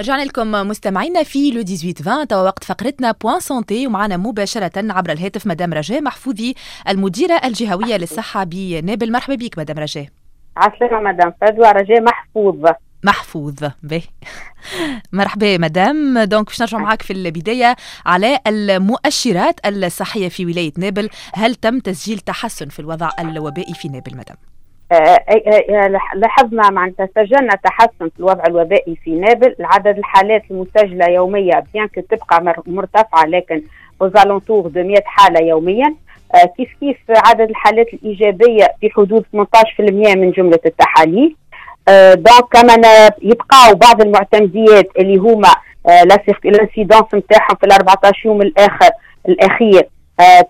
رجعنا لكم مستمعينا في le 18 20 توا وقت فقرتنا Point Santé ومعنا مباشرة عبر الهاتف مدام رجاء محفوظي المديرة الجهوية للصحة بنابل. مرحبا بك مدام رجاء. عسلامة مدام فدوى رجاء محفوظ. محفوظ به. مرحبا مدام. donc باش نرجع معك في البداية على المؤشرات الصحية في ولاية نابل. هل تم تسجيل تحسن في الوضع الوبائي في نابل مدام؟ آه، آه، لاحظنا معناتها سجلنا تحسن في الوضع الوبائي في نابل. عدد الحالات المسجلة يوميا bien تبقى مرتفعة لكن aux alentours de 100 حالة يوميا. آه، كيف كيف عدد الحالات الإيجابية؟ في حدود 18% من جملة التحاليل. donc quand même يبقاو بعض المعتمديات اللي هما ال incidence نتاعهم في ال 14 يوم الآخر الأخير.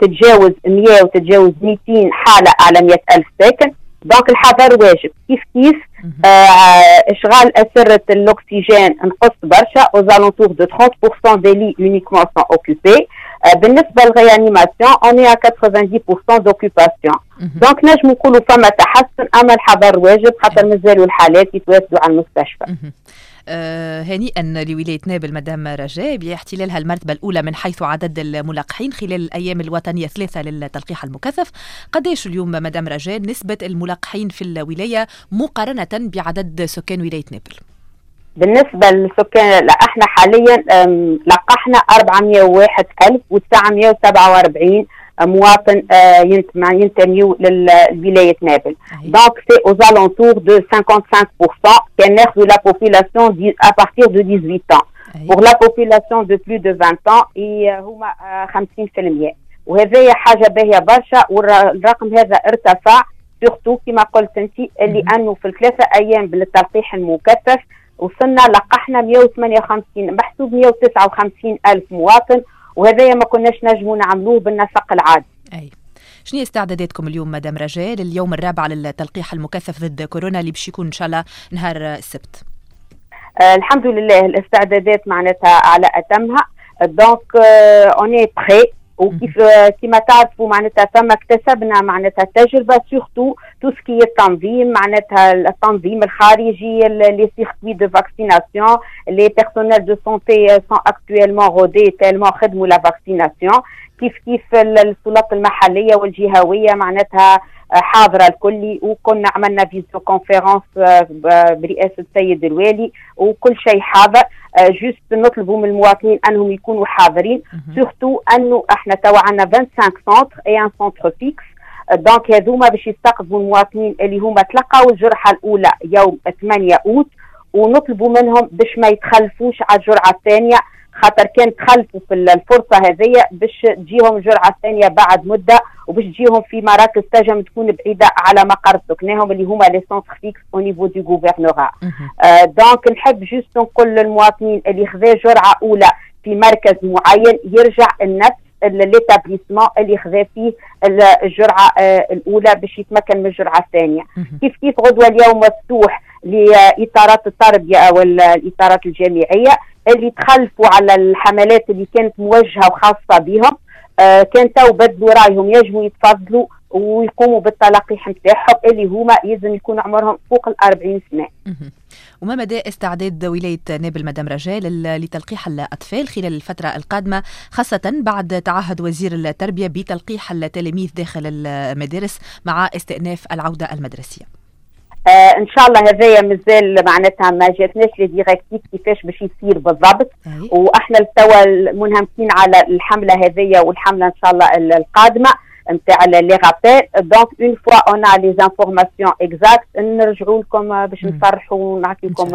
تتجاوز 100 وتتجاوز 200 حالة على 100 ألف ساكن. donc الحذر واجب. كيف كيف؟ آه إشغال أسرة الأكسجين نقص برشا aux alentours de 30% des lits uniquement sont occupés بالنسبة لل réanimation on est à 90% d'occupation donc نجم نقولوا فما تحسن أما الحذر واجب خاطر مازالوا الحالات يتوافدوا على المستشفى. هنيئا لولاية نابل مدام رجاء باحتلالها المرتبة الأولى من حيث عدد الملقحين خلال الأيام الوطنية الثلاثة للتلقيح المكثف. قديش اليوم مدام رجاء نسبة الملقحين في الولاية مقارنة بعدد سكان ولاية نابل؟ بالنسبة للسكان لا إحنا حاليا لقحنا 401947 مواطن ينتميوا لولايه نابل. donc c'est aux alentours de 55% كان ناخذوا la population à partir de 18 ans. Pour la population de plus de 20 ans هما 50% وهذه حاجة باهيه برشا والرقم هذا ارتفع سورتو كما قلت انت اللي انه في الثلاثه أيام بالتلقيح المكثف وصلنا لقحنا 158 محسوب 159 الف مواطن وهذايا ما كناش نجموا نعملوه بالنسق العادي. أي. شنو استعداداتكم اليوم مدام رجاء لليوم الرابع للتلقيح المكثف ضد كورونا اللي باش يكون إن شاء الله نهار السبت؟ آه الحمد لله الاستعدادات معناتها على أتمها. donc on est prêts وكيف كما تعرفوا معناتها ثم اكتسبنا معناتها تجربة surtout tout ce qui التنظيم معناتها التنظيم الخارجي les circuits de vaccination les personnels de santé sont actuellement rodés tellement خدموا la vaccination كيف كيف السلطات المحلية والجهوية معناتها حاضرة الكل. وكنا عملنا vidéo conférence برئاسة السيد الوالي. وكل شيء حاضر. juste نطلبوا من المواطنين أنهم يكونوا حاضرين. surtout أنه إحنا توا عندنا 25 centres et un centre fixe donc هذوما باش يستقبلوا المواطنين اللي هما تلقاو الجرعه الأولى يوم 8 أوت ونطلبوا منهم باش ما يتخلفوش على الجرعة الثانية. خاطر كان تخلفوا في الفرصة هذه باش تجيهم الجرعه الثانية بعد مدة وباش تجيهم في مراكز تنجم تكون بعيدة على مقر سكناهم اللي هما les centres fixes au niveau du gouvernorat donc نحب juste نقول للمواطنين اللي خذا جرعة أولى في مركز معين يرجع لنفس l'établissement اللي خذا فيه الجرعه الاولى باش يتمكن من الجرعة الثانية. كيف كيف غدوة اليوم مفتوح لإطارات التربية والاطارات الجامعية اللي تخلفوا على الحملات اللي كانت موجهة وخاصة بهم؟ آه كان تو بدلوا رايهم يجموا يتفضلوا ويقوموا بالتلقيح نتاعهم اللي هما يلزم يكون عمرهم فوق ال 40 سنه. وما مدى استعداد ولاية نابل مدام رجاء لتلقيح الأطفال خلال الفترة القادمة خاصة بعد تعهد وزير التربية بتلقيح التلاميذ داخل المدارس مع استئناف العودة المدرسية. آه إن شاء الله هذايا مازال معناتها ما جاتناش les directives كيفاش باش يصير بالضبط وأحنا توا منهمكين على الحملة هذيا والحملة إن شاء الله القادمة نتاع les rappels donc une fois on a les informations exactes نرجعوا لكم باش نصرحوا ونعطيكم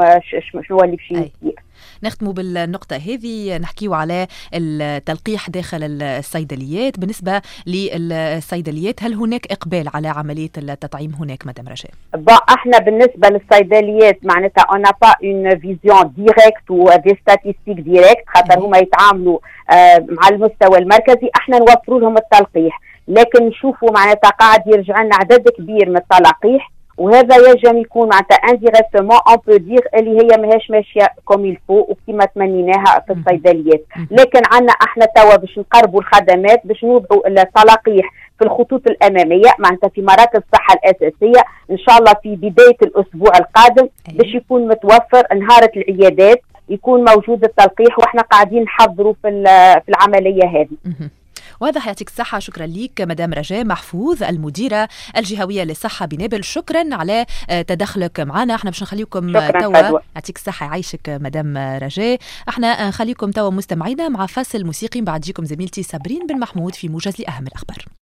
شنو اللي باش يصير نختموا بالنقطة هذه. نحكيو على التلقيح داخل الصيدليات. بالنسبة للصيدليات هل هناك إقبال على عملية التطعيم هناك مدام رجاء؟ إحنا بالنسبة للصيدليات معناتها on n'a pas une vision directe و des statistiques directes خاطر هما يتعاملوا مع المستوى المركزي. إحنا نوفروا لهم التلقيح. لكن نشوفوا معناتها قاعد يرجع لنا عدد كبير من التلقيح وهذا يجب يكون معناتها indirectement on peut dire اللي هي ماهيش ماشية comme il faut وكما تمنيناها في الصيدليات. لكن عندنا إحنا توا باش نقربوا الخدمات باش نوضعوا التلقيح في الخطوط الأمامية معناتها في مراكز الصحة الأساسية إن شاء الله في بداية الأسبوع القادم باش يكون متوفر نهار العيادات يكون موجود التلقيح وإحنا قاعدين نحضروا في في العملية هذه. واضح يعطيك الصحة. شكرا لك مدام رجاء محفوظ المديرة الجهوية للصحة بنابل شكرا على آه، تدخلك معنا. إحنا باش نخليكم توا يعطيك الصحة. يعيشك مدام رجاء. إحنا نخليكم توا مستمعينا مع فاصل موسيقي. بعد جيكم زميلتي صابرين بن محمود في موجز لأهم الأخبار.